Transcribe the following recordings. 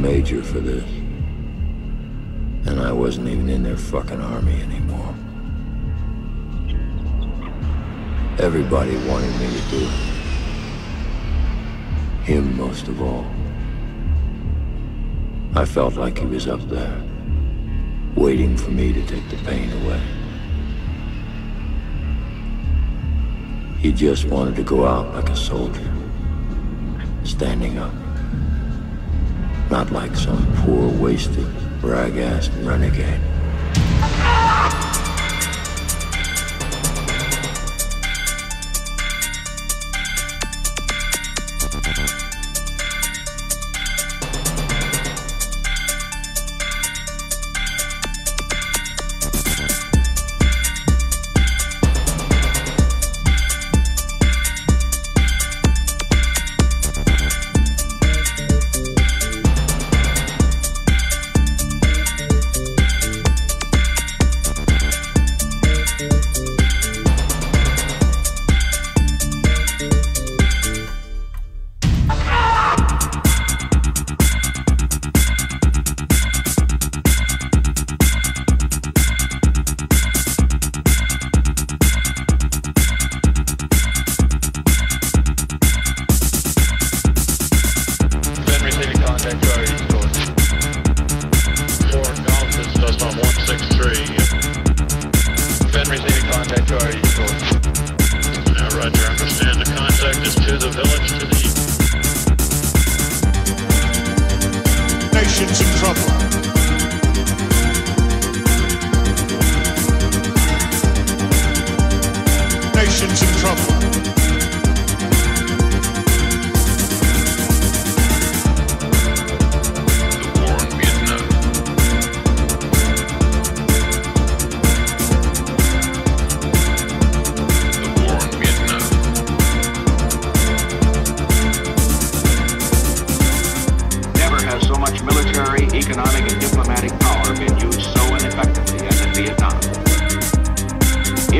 major for this. And I wasn't even in their fucking army anymore. Everybody wanted me to do it. Him most of all. I felt like he was up there, waiting for me to take the pain away. He just wanted to go out like a soldier, standing up. Not like some poor, wasted, rag-assed renegade.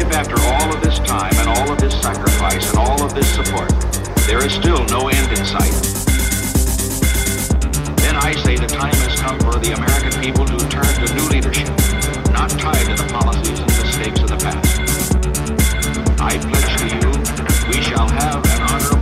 If after all of this time and all of this sacrifice and all of this support, there is still no end in sight, then I say the time has come for the American people to turn to new leadership, not tied to the policies and mistakes of the past. I pledge to you, we shall have an honorable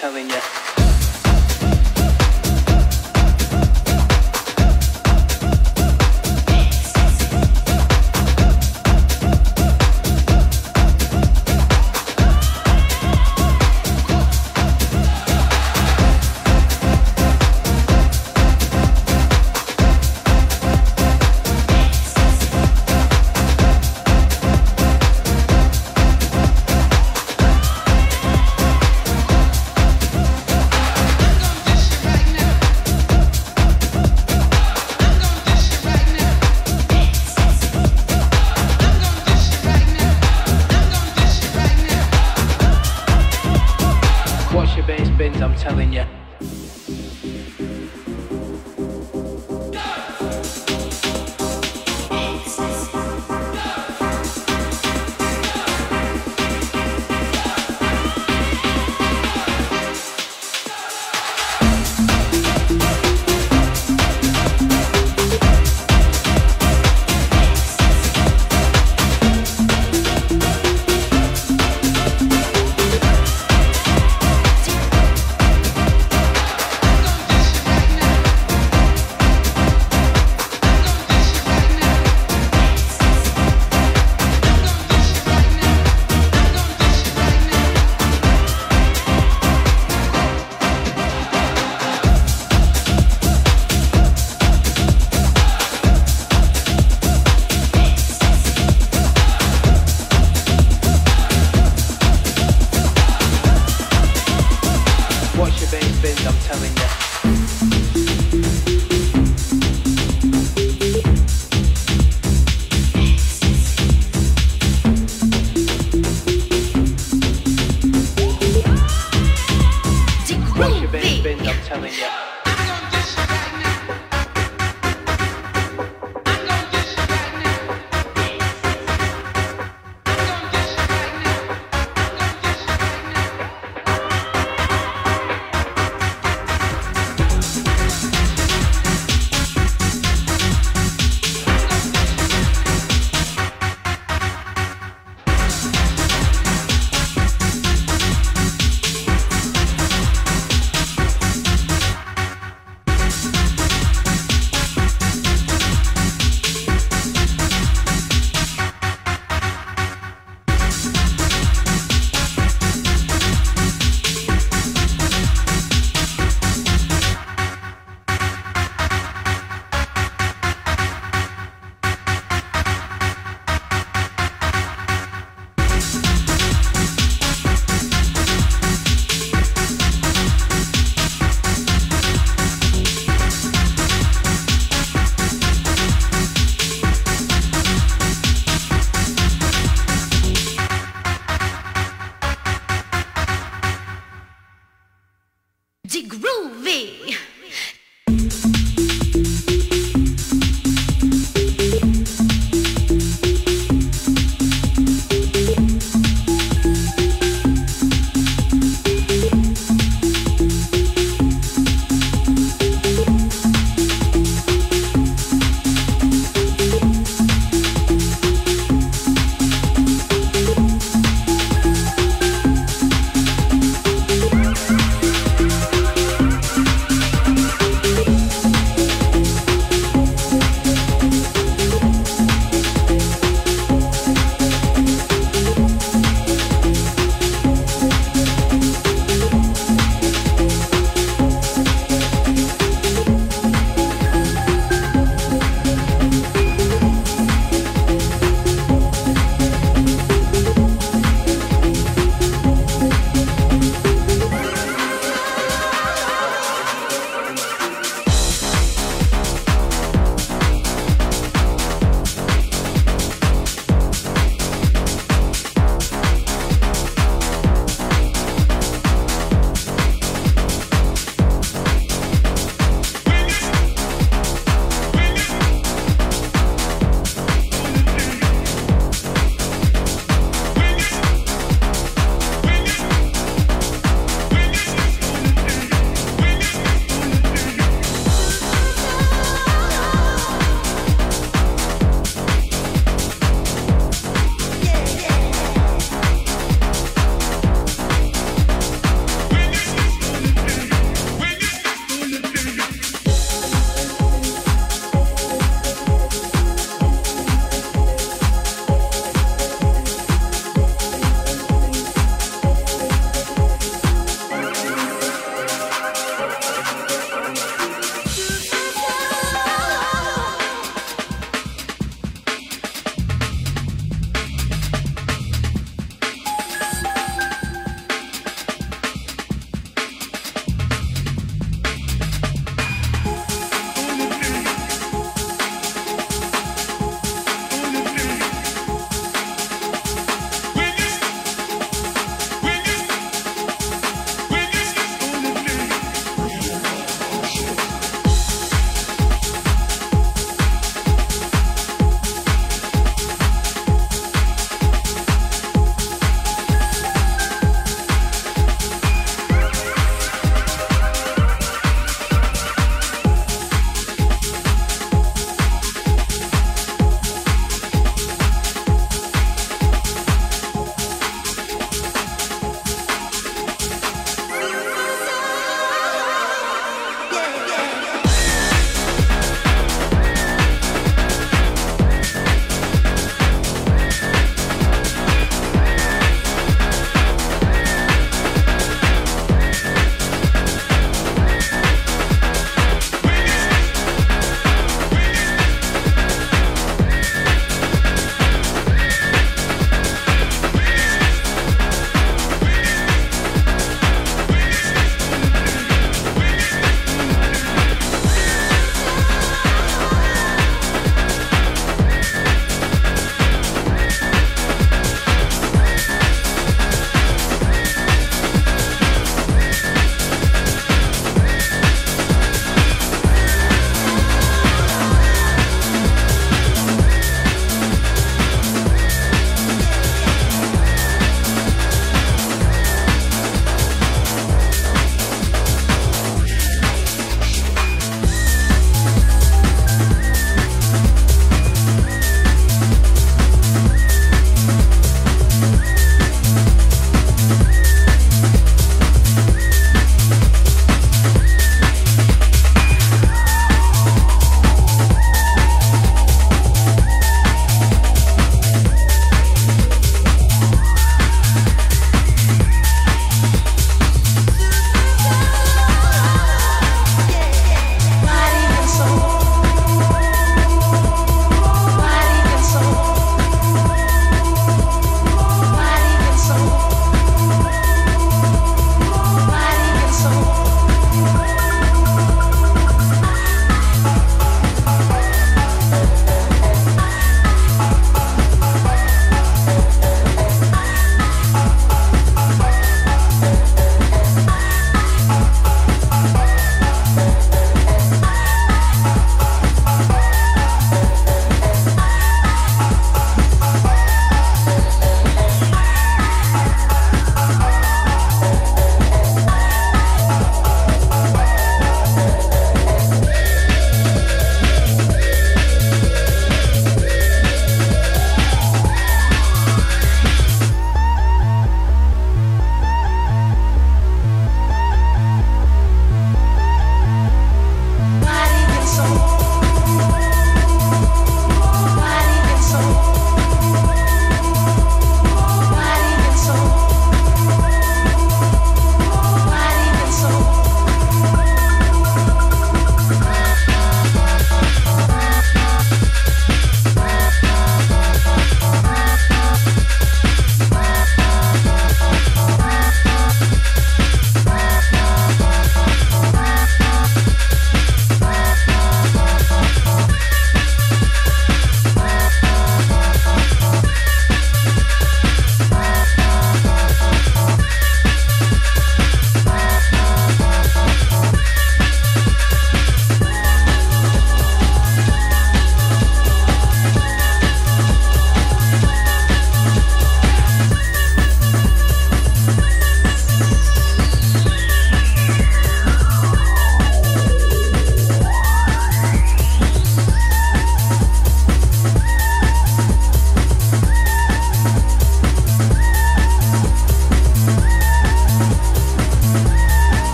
telling you.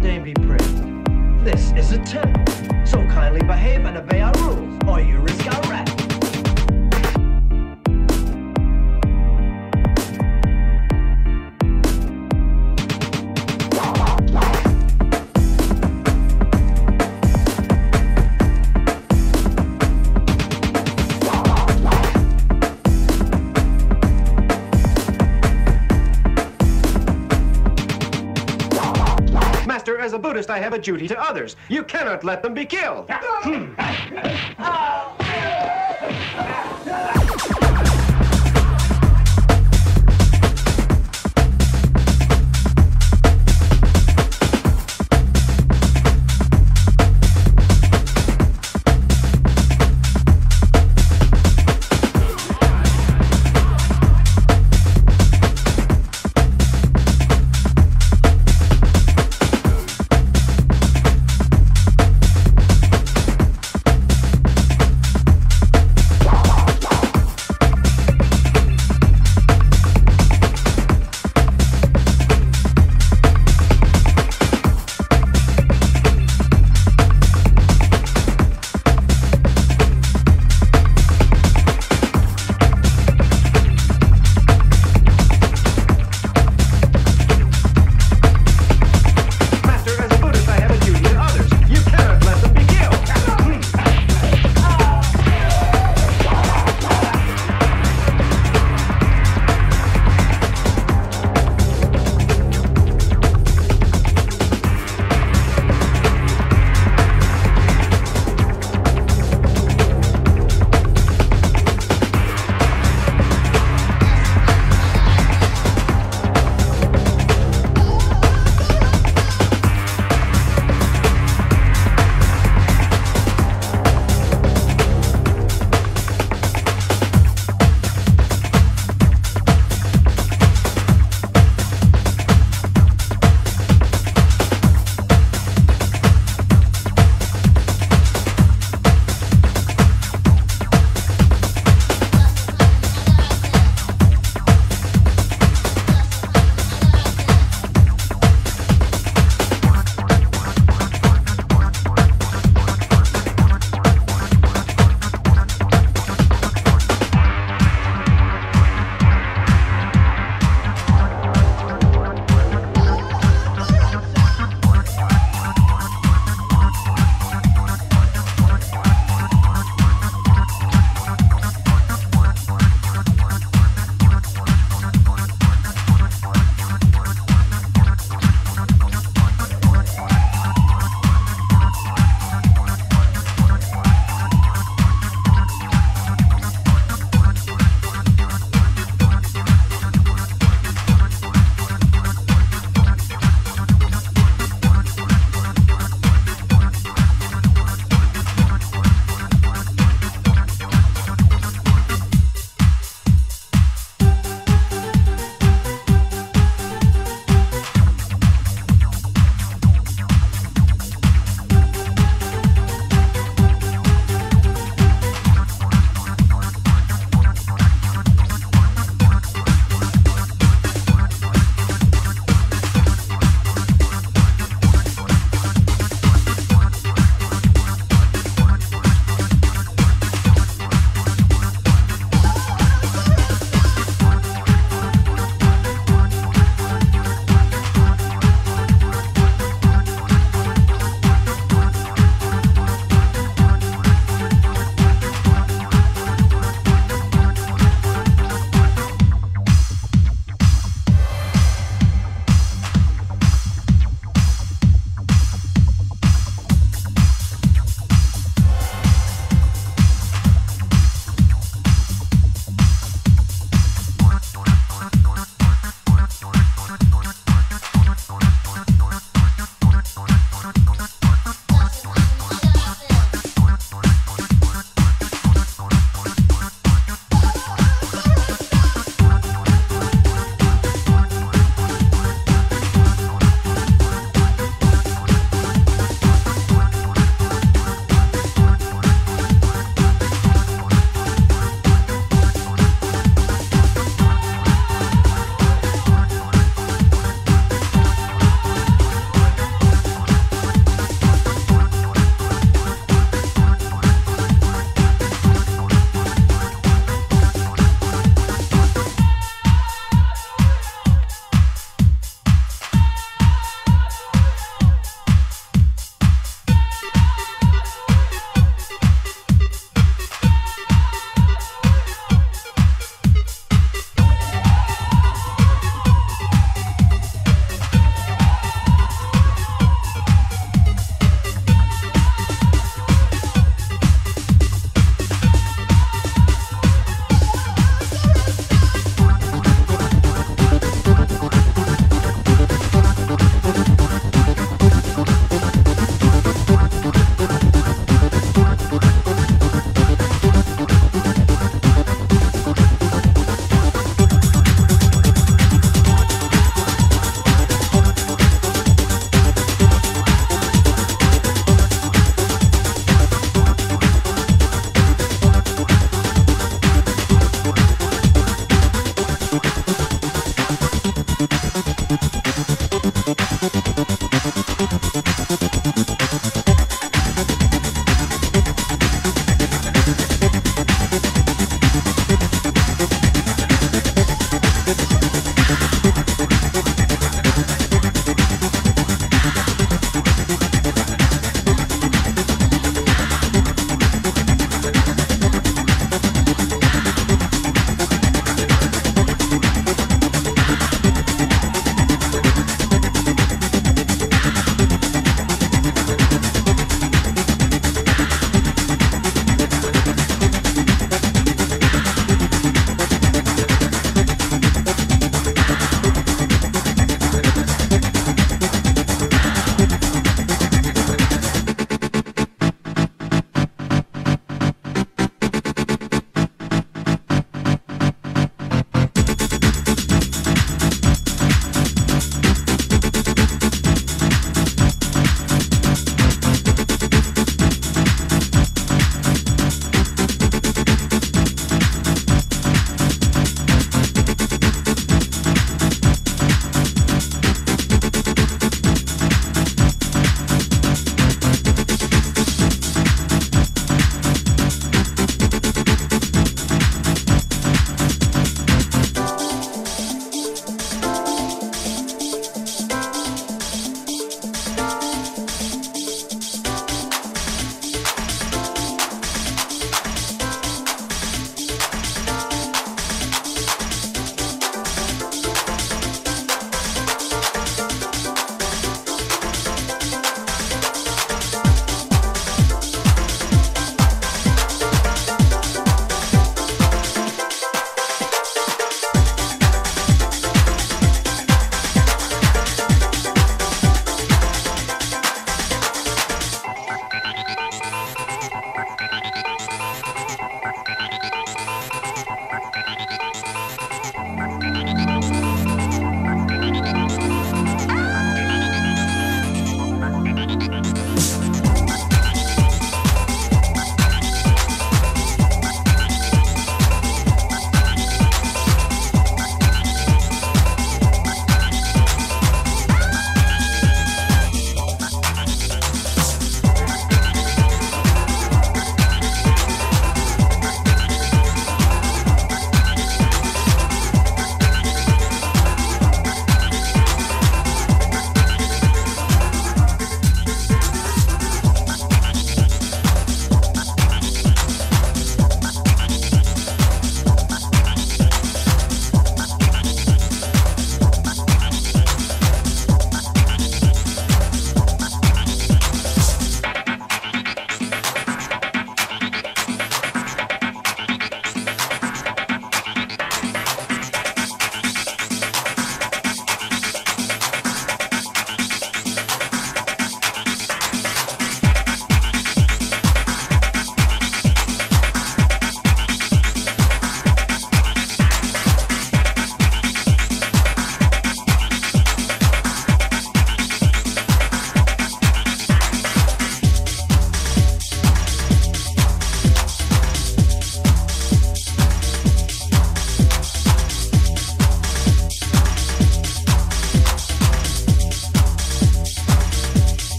Name be praised. This is a temple, so kindly behave and obey our rules, or you risk our wrath. A duty to others. You cannot let them be killed. Hmm.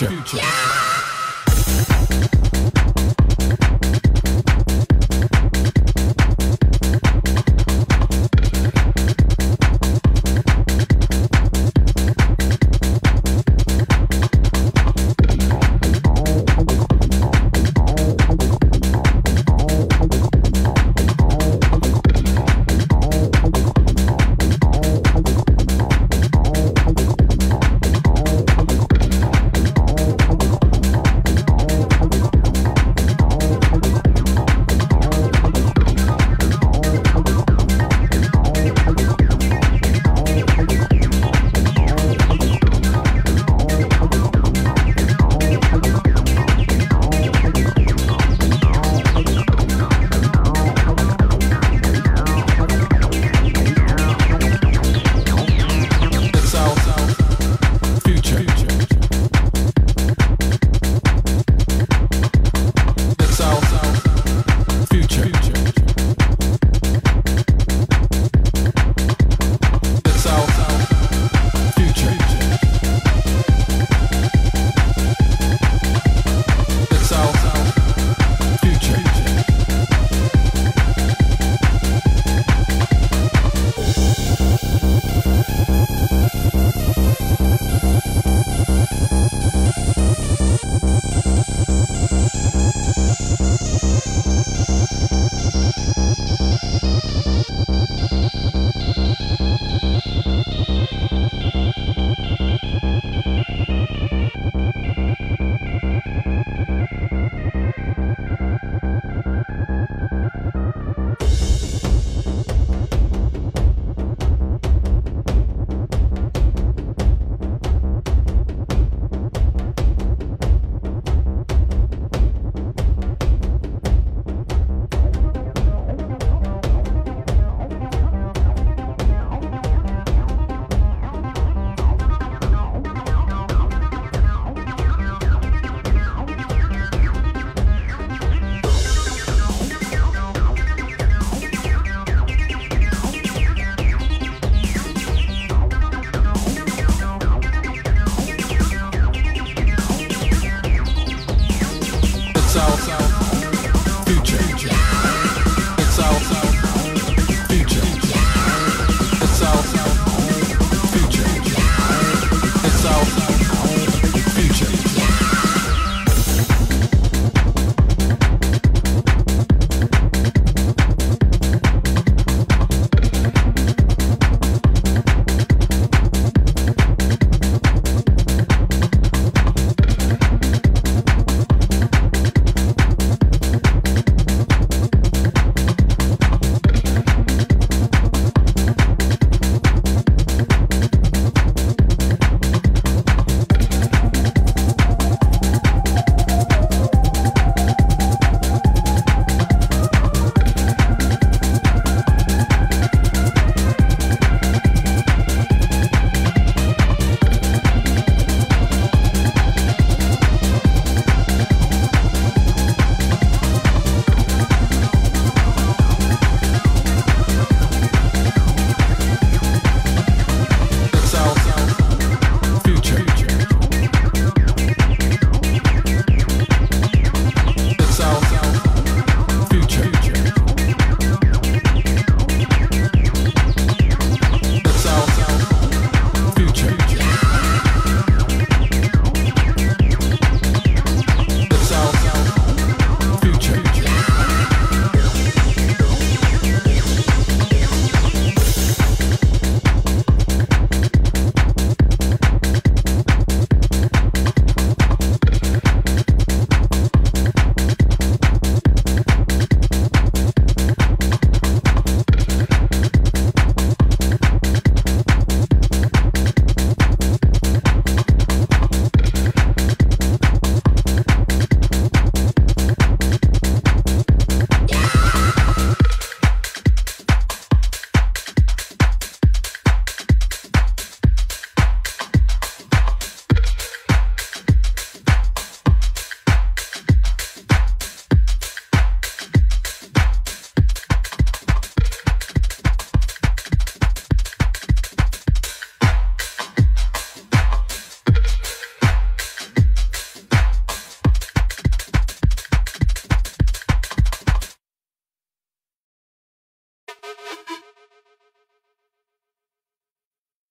Our future.